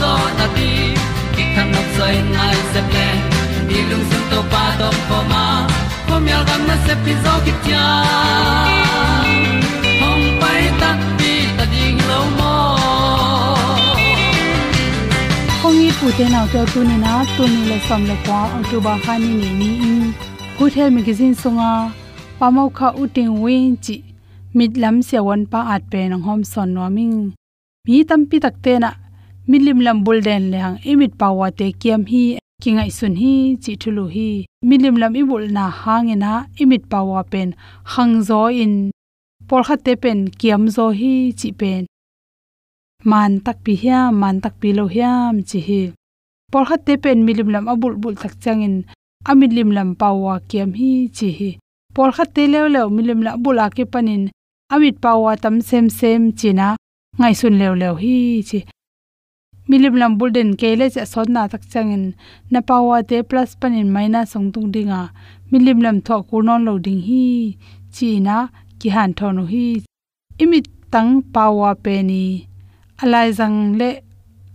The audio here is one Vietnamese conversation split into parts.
zo na ti ki kan nok sai nai se ple ni lung sun to pa to pa ma. Ko mi al gam na se pi zo ki tia hom pai ta ti ta ding lo mo kong i pu te na to tu ni na tu ni le som le kwa october ha ni ni ni in. Good health magazine songa pamau kha uting win chi mit lam se won pa at pe nang hom son no ming mi tam pi tak te na milim lam bul den le hang imit pawa te kiam hi, kingai sun hi chi thulu hi. Milim lam ibul na hangena imit pawa pen hangzo in. Por kha te pen, kiam zo hi, chi pen. Man tak pi hya man tak pi lo hiam, chi hi. Por kha te pen, milim lam abul bul tak changin amilim lam pawa kiam hi, chi hi. Por kha te lew lew milim la bula ke panin. Amit pawa tam sem sem china ngai sun lew lew hi, chi milim lam bulden kele cha sodna tak changin na pawa te plus panin minus song tung dinga. Milim lam tho kurnon lo ding hi. China ki han thonu hi. Imi tang pawa pe ni alai jang le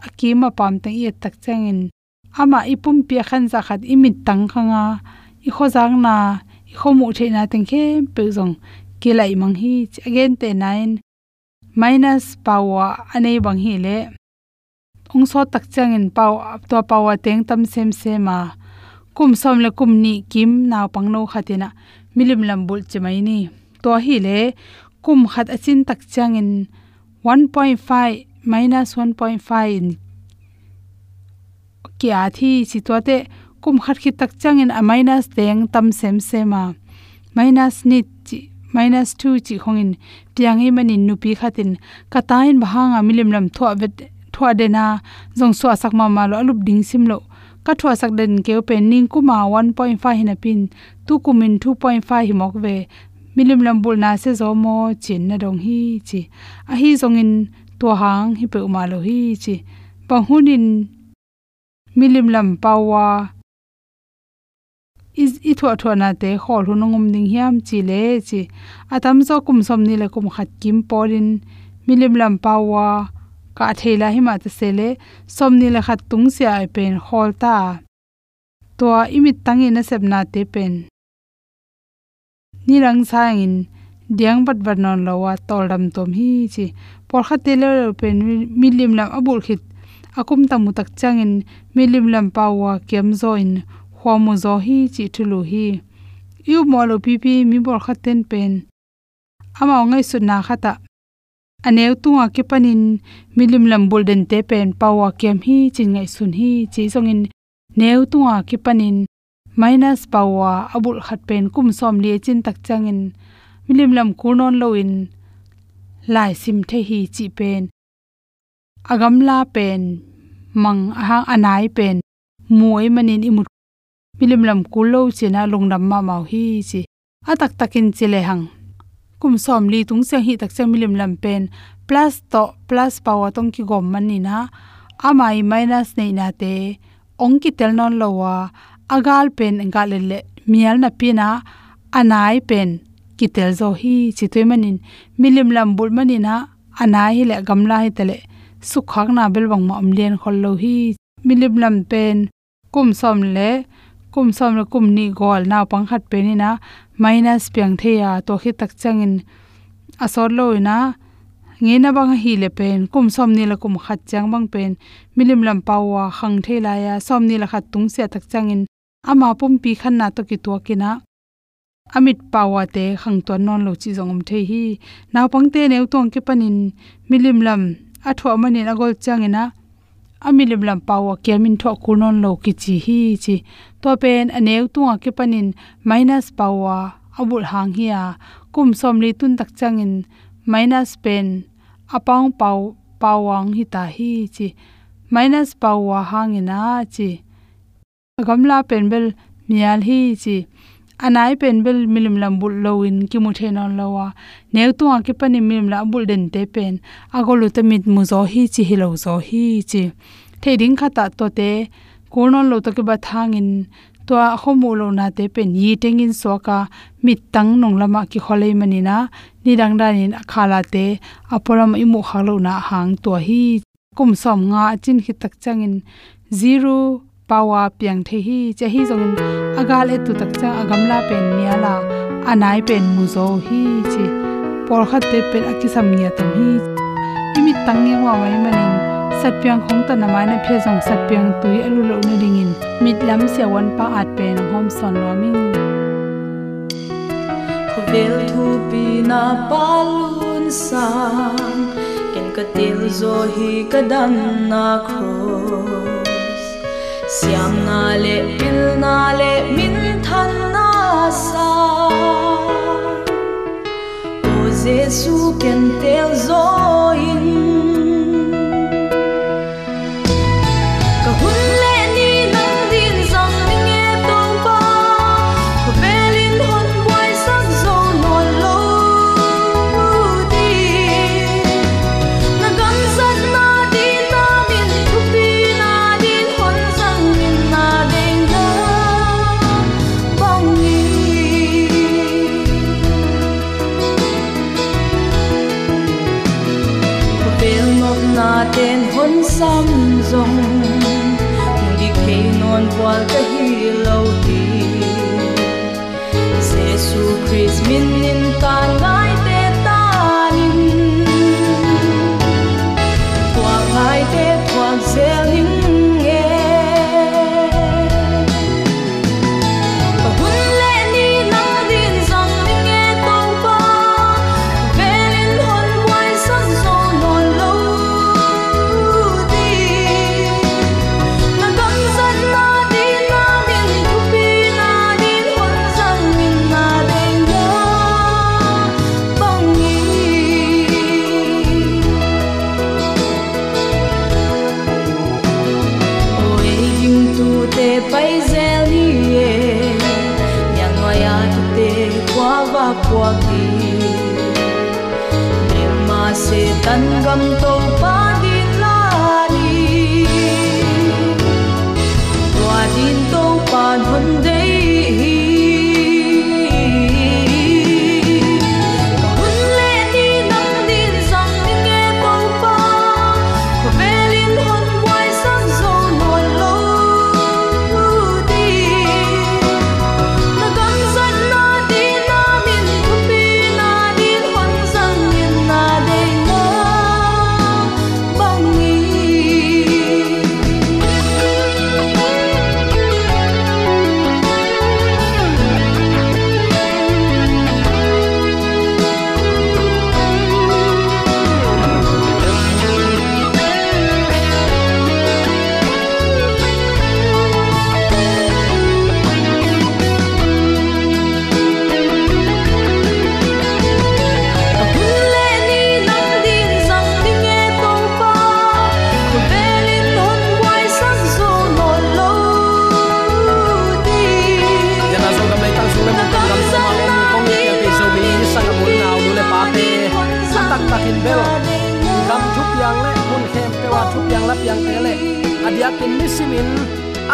akima pam te ye tak changin ama ipum pi khan za khat imi tang khanga. I khojang na. I trên na teng khe pe jong ke lai mang hi. Again te nine. Minus power anei bang hi le ong so tak chang in pau to power teng tam sem sema kum som le kum ni kim naw pang no khatina. Milim lam bul chemai ni. To hi le kum khat achin tak chang in 1.5 minus 1.5 in kya thi chi to te kum khat khi tak chang in a minus teng tam sem sema minus ni chi, minus 2 chi khongin. Piangi manin nupi khatin. Katain bahanga milim lam thwa vet thwa dena jong so sak ma ma lo alup ding sim lo. Ka thwa sak den ke pen ning kuma 1.5 hina pin, tu kumin 2.5 hi mok ve. Milim lam bul na se zo mo, chin na dong hi chi. A hi zong in to hang hi pe ma lo hi chi. Pa hunin milim lam pawa is, i thwa thwa na te hol hu nongum ding hiam chi le chi. Atam zo kum som ni le kum khat kim porin milim lam pawa ka thela hi ma ta sele, somni la khat tung sia ai pen hol ta to imit tangi na sep na te pen. Ni rang sang in diang bat bat non lawa tol dam tom hi chi. Por kha te le pen milim lam abul khit. Akum tamu tak changin, milim lam pawa kem zo in khwamu zo hi chi thulu hi. Yu molo pi pi mi bor khaten pen. Ama ngai su na khata aneu tunga ke panin, milim lam bulden te pen pawa kem hi, chin ngai sun hi, chi songin neu tunga ke panin, minus pawa abul khat pen kum som le chin tak changin. Milim lam kurnon loin lai sim the hi chi pen. Agam la pen, mang ha anai pen muai manin imut. Milim lam kulo chena lungdam ma mau hi chi atak takin chile hang kum som li tung se hi tak che milim lam pen, plus to, plus power tong ki gom mani na. Amai minus nei na te, ong ki tel non lowa agal pen engal le mial na pina anai pen ki tel zo hi chi toy manin milim lam bul mani na, anai hi le gamla hi tele sukhak na bel wang ma amlen khol lo hi. Milim lam pen, kum som le, kum som le kum ni gol na pang khat pe ni na minus piang the ya, to khi tak changin asor lo na nge na bang hi le pen, kum som ni la kum khat chang bang pen. Milim lam pawa khang the la ya, som ni la khat tung se tak changin ama pum pi khan na to ki to kina amit pawa te, khang to non lo chi zongum the hi. Naw pang te neu tong ke panin. Milim lam athwa manin agol changina amilim lam pawa kemin tho kunon lo ki chi hi chi. To pen aneu tunga ke panin minus pawa abul hang hiya kum som li tun tak changin minus pen apang pau pawang hi ta hi chi. Minus pawa hangina chi. Gamla pen bel mial hi chi anai pen bel milim lam bul loin ki mu the non lowa. Ne tu a ki pani milim la bul den te pen. Agolu ta mit mu zo hi chi, hi lo zo hi chi. The ding khata to te. Ko non lo to ki ba thang in to a khomu lo na te pen. Yi teng in so ka mit tang nong lama ki khole mani na. Ni dang dan in akhala te. Aporam imu khalo na hang to hi. Kum som nga chin hi tak changin. Zero power piang the hi. Che hi zong agal e tu tak cha agamla pen miala, anai pen muzo hi chi por khat te pen akisam nia tam hi imi tangi wa wai manin, satpiang khong ta namai na phe jong satpiang tui alu lo na dingin. Mitlam se wan pa at pen hom son lo mi khovel thu pi na palun sang, ken ka til zo hi ka dan na cross siam na le pil na le min than na sa o jesu, ken tel zo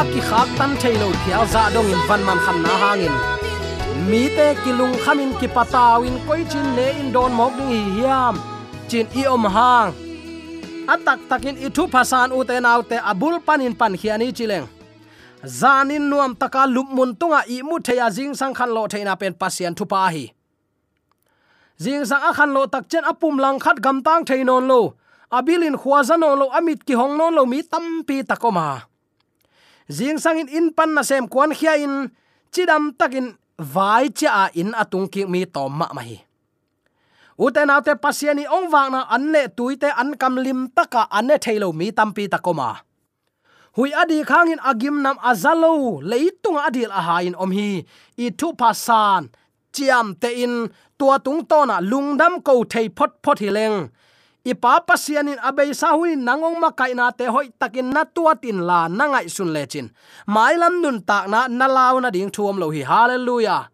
aki khak tan thailo thial za dong in van man khan na hangin mi te kilung khamin ki patawin koi chin le in don mok ding hi hiam. Chin i om hang. Atak takin i thu phasan u te nau te abul panin pan khiani chileng zanin dạ nuam taka mun tunga i mu theya jing sang khan lo theina pen pasien thu pa hi. Jing sang a khan lo tak chen apum lang khat gam tang theinon lo. Abilin khuazanon lo amit ki hong non lo mi tampi takoma jing sang in pan na sem kwan khia in, chidam takin vai cha in atung ki mi tom ma mai uten ate pasiani ong wang na an le tuite an kam lim taka an ne thailo mi tampi takoma hui adi khang in agim nam azalo leitung adil a hain om hi, i thu pasan chiam te in, tua tung tona lungdam ko thei phot phot hileng ipa pasianin abei sahui nangong ma te hoi takin na la nangai sun lechin. Mailam nun tak na nalaw na ding thuam lo hi. Hallelujah.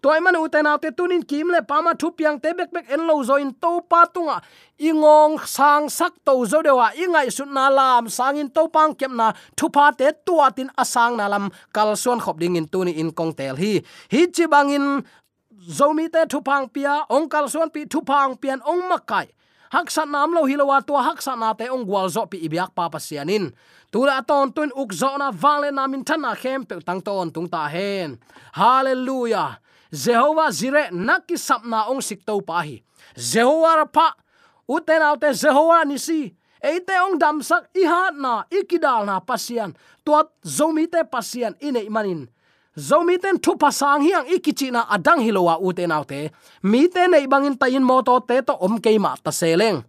Toy man uten autte tunin kim le pama thu piang te bek bek en lo zo in to pa tunga. Ingong sang sak to zo dewa. Ingai sun na lam sang in to pang kem na thu pa te tuatin asang na lam. Kal suan khop ding in tuni in kong tel hi. Hi chi bangin zomi te thu pang pia. Ong kal suan pi thu pang pian ong makai. Hak sat nam lo hilowa to hak sat na te ong zo pi ibyak pa pasianin tula ton tun uk zo na wale na min thana khem pe tang ton tung ta hen hallelujah jehovah zire nakki sapna ong sik to pa hi jehovah pa uten autte jehovah nisi. Eite ong dam sak i hat na ikidal na pasian. Tuat zomi te pasian ine zomi ten thu pasang hiang ikichi na adang hilowa ute naute mi te nei bangin tayin moto te to om keima ta seleng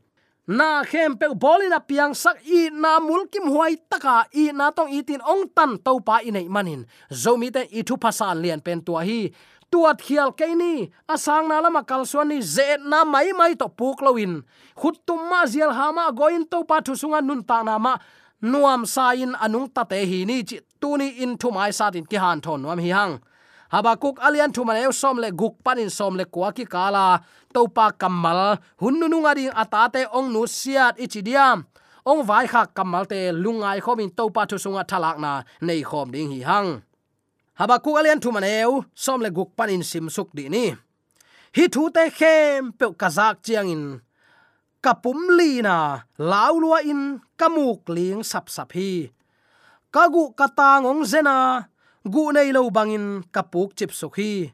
na khem pe bolina piang sak i na mulkim huai taka i na tong itin ong tan to pa i nei manin. Zomi te i thu pasan lian pen tua hi. Tuat khial ke ni asang na lama kal suani ze na mai mai to puk loin khut tum ma zial hama goin to pa thu sunga nun ta na ma nuam sa in anung ta te hi ni chi tuni in thu mai sa tin ki han thon nuam hi hang. Habakuk alian thu mane som le guk panin som le kwa ki kala to pa kamal hunnu nu nga ding atate ong nu siat ichidiam ong vai kha kamal te lungai khomin to pa thu sunga thalak na nei khom ding hi hang. Habakuk alian thu mane som le guk panin sim suk di ni. Hi thu te khem pe kazak chiang in kapum li na laulua in kamuk ling sap sap hi. Kagu katangong zena gu nei lo bangin kapuk chip sukhi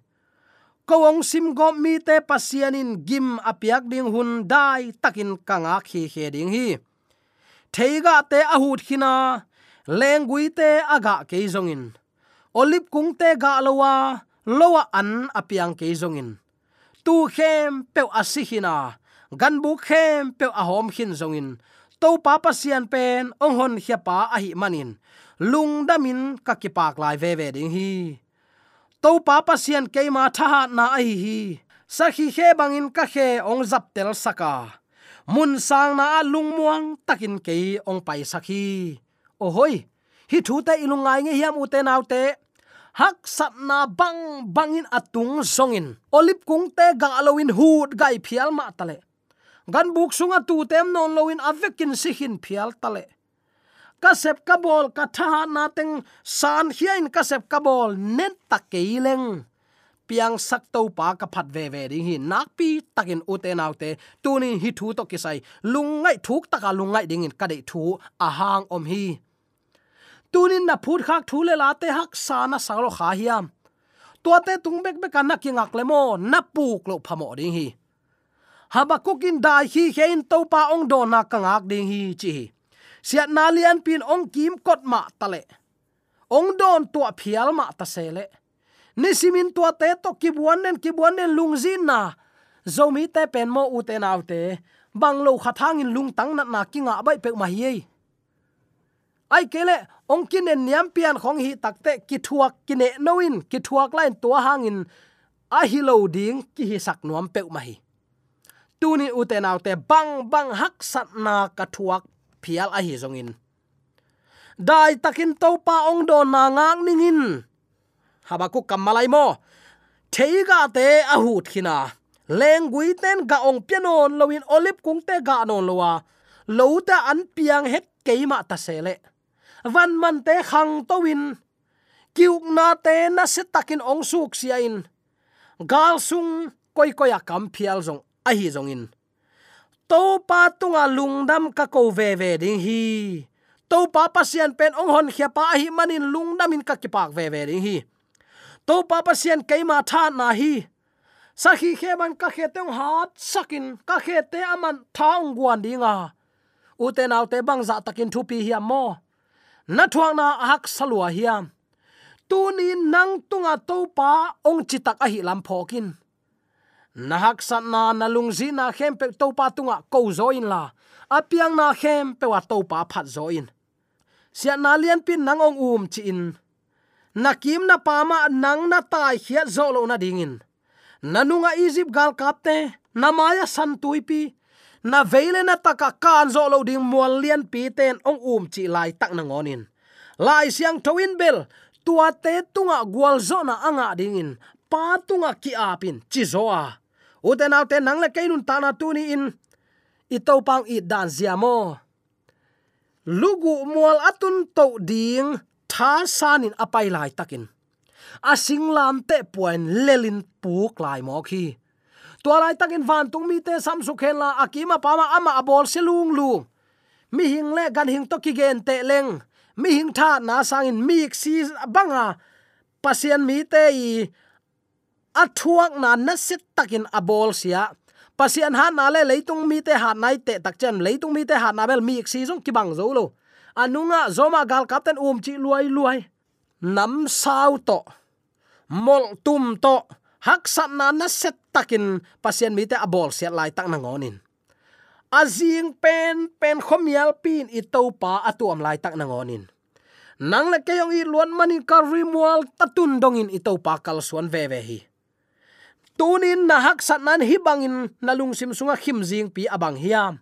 kawong sim gom mi te pasianin gim apiak ding hun dai takin kanga khi he ding hi. Theiga te ahut khina lengui te aga ke zongin olip kung te ga lowa lowa an apiang ke zongin tu khem pe asihina gan bu khem pe a hom khin zongin to pa pa sian pen, ong hon hia pa a hi manin lung damin ka ki pak lai ve ve ding hi. To pa pa sian ke ma tha na a hi hi. Sa khi khe bangin ka khe ong zap tel saka mun sang na lung muang takin ke ong pai sakhi o hoi, hi thu te ilungai nge hiam ute nau te. Hak sat na bang bangin atung songin olip kung te ga alowin hut gai phial ma tale gan buk sunga tu tem non loin avekin sihin phial tale. Kasep kabol katha na teng san hiain kasep kabol nen takeileng piang sak to pa ka phat ve ve ding hi nak pi takin ute naute tuni hi thu to kisai lungai thuk taka lungai ding in ka dei thu a hang om hi. Tunin na phut khak thu le la te hak sa na sa lo kha hiam. Tua te tung bek bek na ki ngak le mo, na puk lo phamo ding hi habakukin dai hi hein to pa ong do na kangak ding hi chi siat na lian pin ong kim kot ma tale ong don tua phial ma ta sele ni simin tua te to ki buan nen ki buan nen lungzin na. Zomi te pen mo u te nau te. Bang lo khathang in lung tang na na ki nga bai pe ma hi ai kele ong kin en niam pian khong hi takte ki thuak ki ne noin ki thuak lain tua hangin a hi lo ding ki hi sak nuam pe ma hi tuni u te bang bang, hak sat na ka thuak phial a hi zong in. Dai takin topa ong do na ngang ningin habaku kamalai mo. Theiga te ahut hut khina. Lengui ten ga ong pianon loin olip kung te ga non lowa lo an piang het keima ta sele van man te khang towin kiuk na te na se takin ong suk sia gal sung koi koi a kam phial zong a hi zong in. To pa tunga lungdam ka ko ve ve ding hi. To pa pasian pen ong hon khia pa hi manin lungdam in ka ki pak ve ve ding hi. To pa pasian keima tha na hi. Sakhi kheban ka kheteng hat sakin ka khete aman thaung guan dinga uten autte bang za takin thupi hi mo. Na thuang na hak salua hiam. Tuni nang tunga to pa ong chitak a hi lam phokin na hak sat na na lungzi na khem pe to pa tunga ko zo in la. Apiang na khem pe wa to pa phat zo in sia na lian pin nang ong um chi in. Na kim na pa ma nang na tai hiat zo lo na dingin nanunga egypt gal kapte na maya san tuipi na veile na taka kan zo lo ding mual lian pi ten ong um chi lai tak na ngonin lai siang towin bel, tua te tunga gwal zo na anga dingin pa tunga ki apin chi zo a uten autte nang le kainun ta na tu ni in, i pang i dan ziamo lugu mual atun to ding, tha sanin apai lai takin. Asing lam te puan lelin puk lai mo khi. Tua lai takin van tung mi te sam su khen la akima pama ama abol selung lu. Mi hing le gan hing to ki gen te leng. Mi hing tha na sangin mi si banga. Pasien mi te i athuak na na sit takin abol sia. Pasian ha na le leitung mi te ha nai te tak chen. Leitung mi te ha na bel mi si jong ki bang zo lo. Anunga zoma gal captain um chi luai luai. Nam sao to. Mol tum to. Hak sat na na set takin. Pasien mi te abol sia lai tak na ngonin. Azing pen pen khomial pin i to pa atuam lai tak na ngonin. Nang le kayong i luan manin ka rimwal tatun dongin i to pa kal suan ve ve hi tunin na hak sat nan hi bangin nalung sim sunga khim jing pi abang hiam.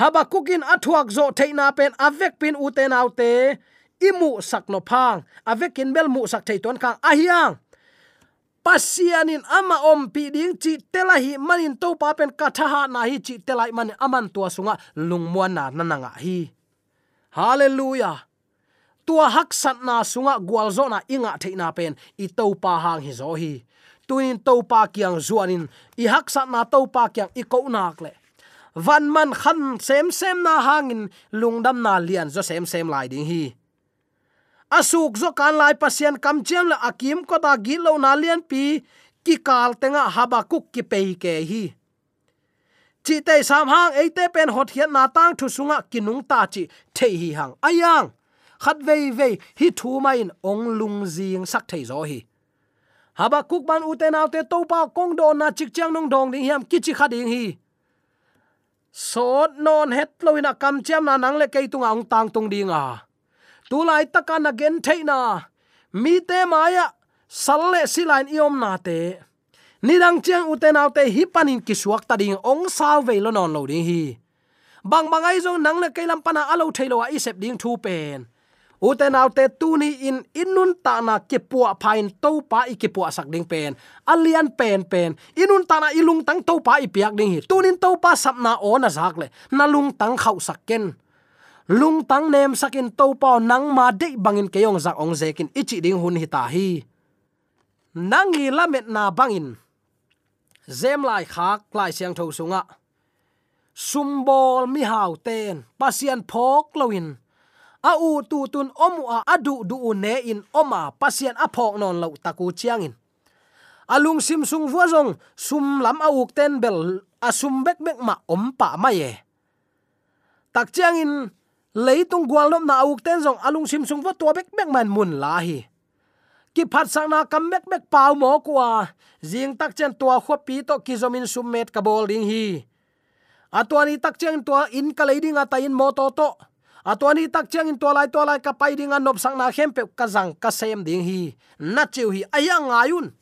Habakukin athuak zo theina pen avek pin uten autte, imu sakno phang avekin bel mu sak thei ton kang ahiang. Pasianin ama om pi ding chi telahi manin to pa pen katha na hi chi telai man aman tua sunga lungmuan na nananga hi. Hallelujah. Tua hak sat na sunga gwal zo na inga theina pen, i to pa hang hi zo hi tuin to pa kyang zuanin. I hak sat na to pa kyang i ko nak le. Van man khan sem sem na hangin lungdam na lian zo sem sem lai ding hi. Asuk zo kan lai pasien kam chem la akim ko da gi lo na lian pi, ki kal tenga habakuk ki pei ke hi. Chi te sam hang, ei te pen hot hian na tang thu sunga kinung ta chi the hi hang. Ayang, khat vei vei, hi thu mai in ong lung jing sak thei zo hi habakuk ban uten autte to pa kong do na chik chang nong dong ding hiam kichi khading hi. Sot non het loina kam cham na nang le ke tung ang tang tung dinga tu lai takan again theina mi te maya salle silain iom na te. Nidang chiang uten autte hi panin ki suak ta ding ong saw ve lo non lo ding hi. Bang bang ai zong nang le kailam pana alo thailo a isep ding thu pen uten autte tuni in inun ta na ke puwa pain to pa i ke puwa sak ding pen. Alian pen pen. Inun ta na ilung tang to pa i piak ding hi. Tunin to pa sap na ona zak le. Na lung tang khau sak ken. Lung tang nem sakin to pa nang ma de bangin keyong zak ong zekin ichi ding hun hi ta hi. Nangi lamet na bangin zem lai khak, lai siang tho sunga. Sumbol mi hau ten. Pasian phok loin a u tu tun omu a adu du ne in oma pasian a phok non lo taku chiang in alung sim sung vua zong, sum lam a uk ten bel, a sum bek bek ma om pa ma ye. Tak chiang in leitung gwal nom na uk ten zong alung sim sung vua to bek bek man mun la hi. Ki phat sang na kam bek bek pau mo kwa jing tak chen tua kho pi to ki zomin sum met ka bol ding hi. Atwani tak chen tua in ka leiding ata in mo to to atwani tak chang in tolai tolai ka pai ding anop sang na khem pe ka jang ka sem ding hi. Na chiu hi aya ngayun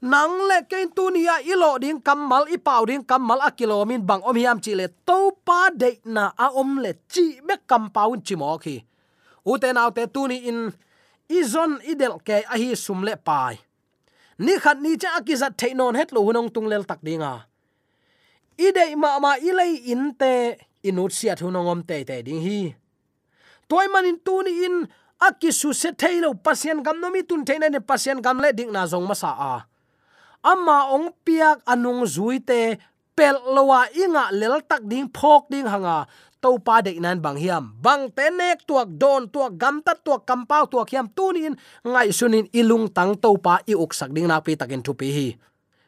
nang le kein tu nia ilo ding kamal i pau ding kamal a kilomin bang om hiam chi le to pa de na a om le chi me kam paun chi mo khi u te nau te tu in izon idel ke a hi sum le pai. Ni khat ni cha akiza theinon het lo hunong tung lel tak dinga ide ma ma ilei in te inut sia thunongom te te ding hi. Toy manin tu ni in akisu se thailo pasien gam nomi tun theina ne pasien gam le ding na jong ma sa a. Amma ong piak anung zui te, pel lowa inga lel tak ding phok ding hanga. To pa de nan bang hiam. Bang te nek tuak don, tuak gam ta tuak kampau tuak hiam tunin ngai sunin ilung tang to pa i uk sak ding na pi takin thu pi hi.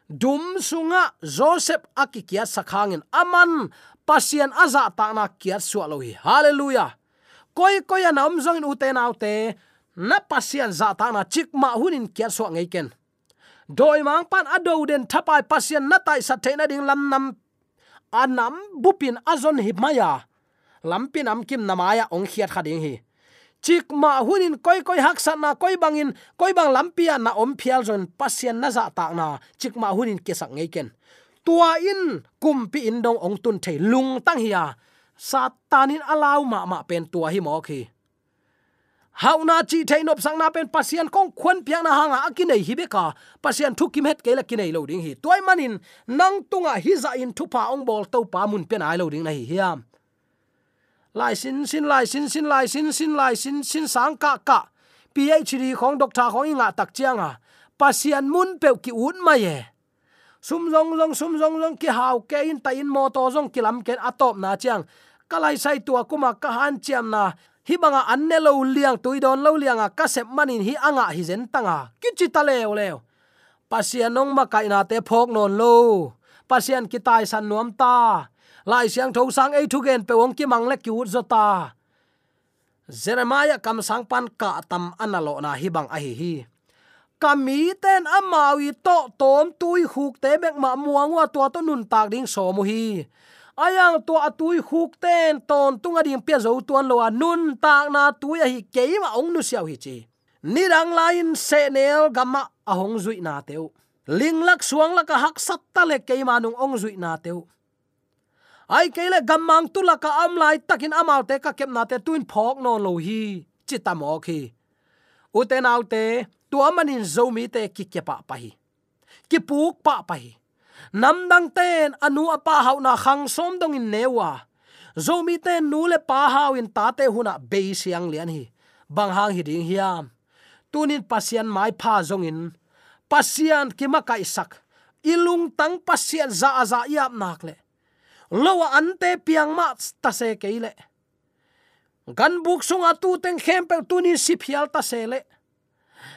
Dum sunga joseph akikia sakhangin aman pasian aza ta na kiat su lo hi hallelujah. Koi koi na om zong in uten autte na pasian za ta na chik ma hunin kiat su ngai ken. Doi mang pan ado den thapai pasian na tai sa theina ding lam nam anam bupin azon hi maya lampin am kim namaya ong khiat khading hi. Chik ma hunin koi koi hak sa na koi bangin koi bang lampia na om phial zon pasien na za ta na chik ma hunin kesak ngei ken tua in kumpi in dong ong tun thei lung tang hiya satanin alau ma ma pen tua hi mo khi. Hauna chi thei nop sang na pen pasian kong khon piang na hanga akinei hi beka. Pasian thu kim het ke la kinei lo ding hi. Toy manin, nang tunga hi za in thu pa ong bol to pa mun pen ai lo ding na hi hiam lai sin sin lai sin sin lai sin sin lai sin sin sang ka ka. Phd khong doctor khong inga tak chianga. Pasian mun pe ki un ma ye sum zong zong, sum zong zong, ki hau ke in ta in mo to zong kilam ken atop na chiang. Kalai sai tua kuma ka han chiam na. Hi banga anne lo liang tuidon lo lianga ka sep manin hi anga hi zen tanga. Kichi ta leo leo. Pasian nong ma kai na te phok non lo. Pasian ki tai san nuam ta. Lai siang tho sang ei thu gen pe wong ki mang le ki ut zota jeremiah kam sang pan ka tam analo na hi bang a hi hi kami ten amawi to tom tui huk te bek ma muangwa to to nun tak ding so mu hi. Ayang to atui huk ten ton tunga ding pia zo tuan lo nun tak na tui a hi ke ma ong nu siaw hi chi. Ni dang lain se nel gama ahong zui na teu. Ling lak suang lak hak sat ta le ke ma nung ong zui na teu. Ai ke le gamang tu la am lai takin amal te ka kep na te tuin phok no lo hi. Chitamo khi uten autte tua manin zomi te ki ke pa pa hi. Ki puk pa pa nam dang ten anu apa hau na khang som dong in newa. Zomi ten nu le pa hau in ta te huna be siang lian hi. Bang hang hi ding hiam. Tunin pasian mai pha zong in. Pasian kima kai sak ilung tang pasian za za yap nak le. Lowa ante piang ma ta se keile gan buk sunga tu teng khem pe tunin siphial ta se le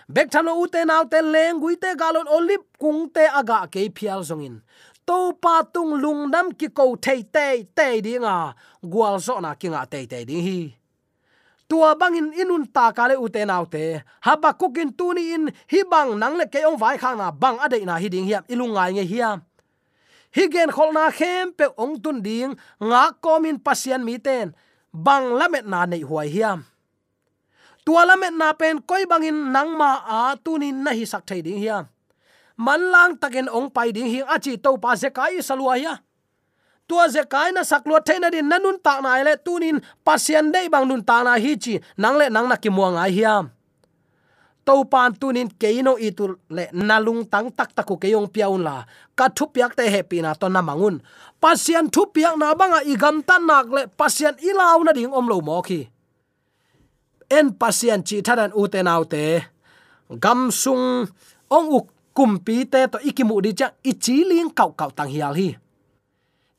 bek thano ute naw te leng gui te galon olip kung te aga ke phial zongin. To pa tung lung nam ki ko thei te te dinga gwal zo na kinga te te ding hi. Tua bangin inun ta ka le ute naw te. Haba kukin tuni in hi bang nang le ke ong vai khang na bang ade na hi ding hiam. Ilungai nge hiam. Hi gen khol na khem pe ong tun ding nga komin pasian mi ten. Bang lamet na nei huai hiam tuala met na pen koi bangin nangma a tunin na hi sak thai ding hiam man lang takin ong pai ding hi achi to pa se kai salua ya tua ze kai na sak lo din nanun ta na le tunin pasien dei bang nun ta na hi chi nang le nang na ki muang ai hiam to pan tunin keino itul le nalung tang tak taku keyong piaun la. Ka thu piak te happy na to na mangun. Pasien thu piak na banga igam tan nak le pasien ilaw na ding om lo mo khi en pasien chi thadan u te nau te. Gam sung, ong u kum pi te to ikimu di cha ichi ling kau kau tang hial hi.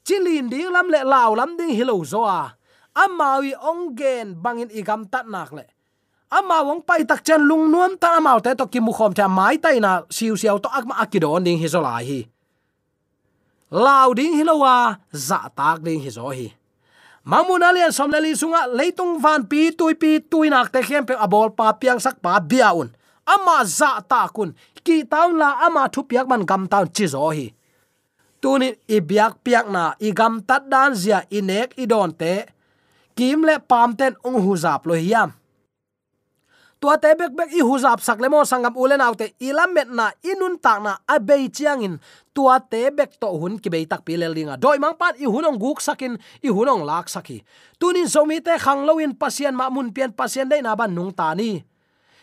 Chilin ding lam le lao lam ding hilo zo a. Amawi ong gen bangin igam tat nak le. Ama wong pai tak chen lung nuam ta amau te to ki mu khom ta mai tai na siu siu to akma akidon ding hi zo lai hi. Lao ding hilowa za tak ding hi zo hi mamun alian somleli sunga leitung van pi tui pi tui nak te khem pe abol pa piang sak pa biaun ama za ta kun ki taun la ama thu piak man gam taun chi zo hi tuni i biak piak na i gam tat dan zia inek i don te kim le pam ten ong hu zap lo hiam tua te bek bek i huzap sak le mo sangam ulen autte ilam met na inun tak na, a bei chiang in. Tua te bek to hun ki bei tak pi le linga doi mang pat i hunong guk sakin i hunong lak saki tunin zomi te khang loin pasien ma mun pian, pasien dei na ban nung ta ni.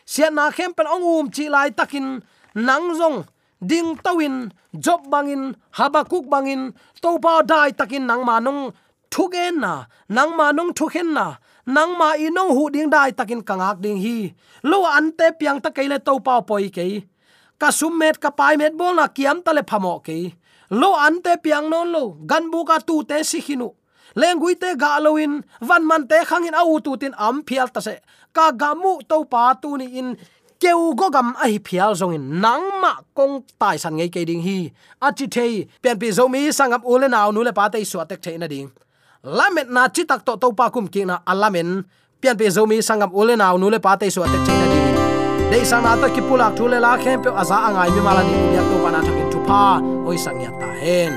Sian na khem pen ong um chi lai takin nang zong, ding tawin job bangin habakuk bangin to pa dai takin nang manung thugen na, nang manung thugen na nang ma inong hu ding dai takin kangak ding hi. Lo an te piang ta keile to pa poi ke ka sum met, ka pai met bol na kiam ta le phamo ke lo an te piang non lo, gan bu ka tu te sikhinu lengui te ga loin van man te khangin au tu tin am phial ta se. Ka gamu to pa tu ni in, keu go gam a hi phial zong in. Nang ma kong tai san ngei ke ding hi. A chi thei, pian pi zo mi sangam ule naw nu le pa te su tek thei na ding lamet na chi tak to to pa kum ki na alamen pian pe zomi sangam ule na nu le pa te so te thei na ding dei sang na to ki pulak thu le la khem pe aza angai mi mala ni ya to pa na thakin tu pa. Oi sang ya ta hen.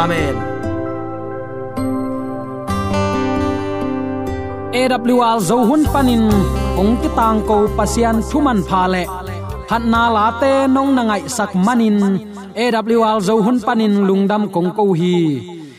Amen. AWR zo hun panin ong ki tang ko pasian thuman pha le. Phat na la te nong na ngai sak manin AWR zo hun panin lungdam kong ko hi.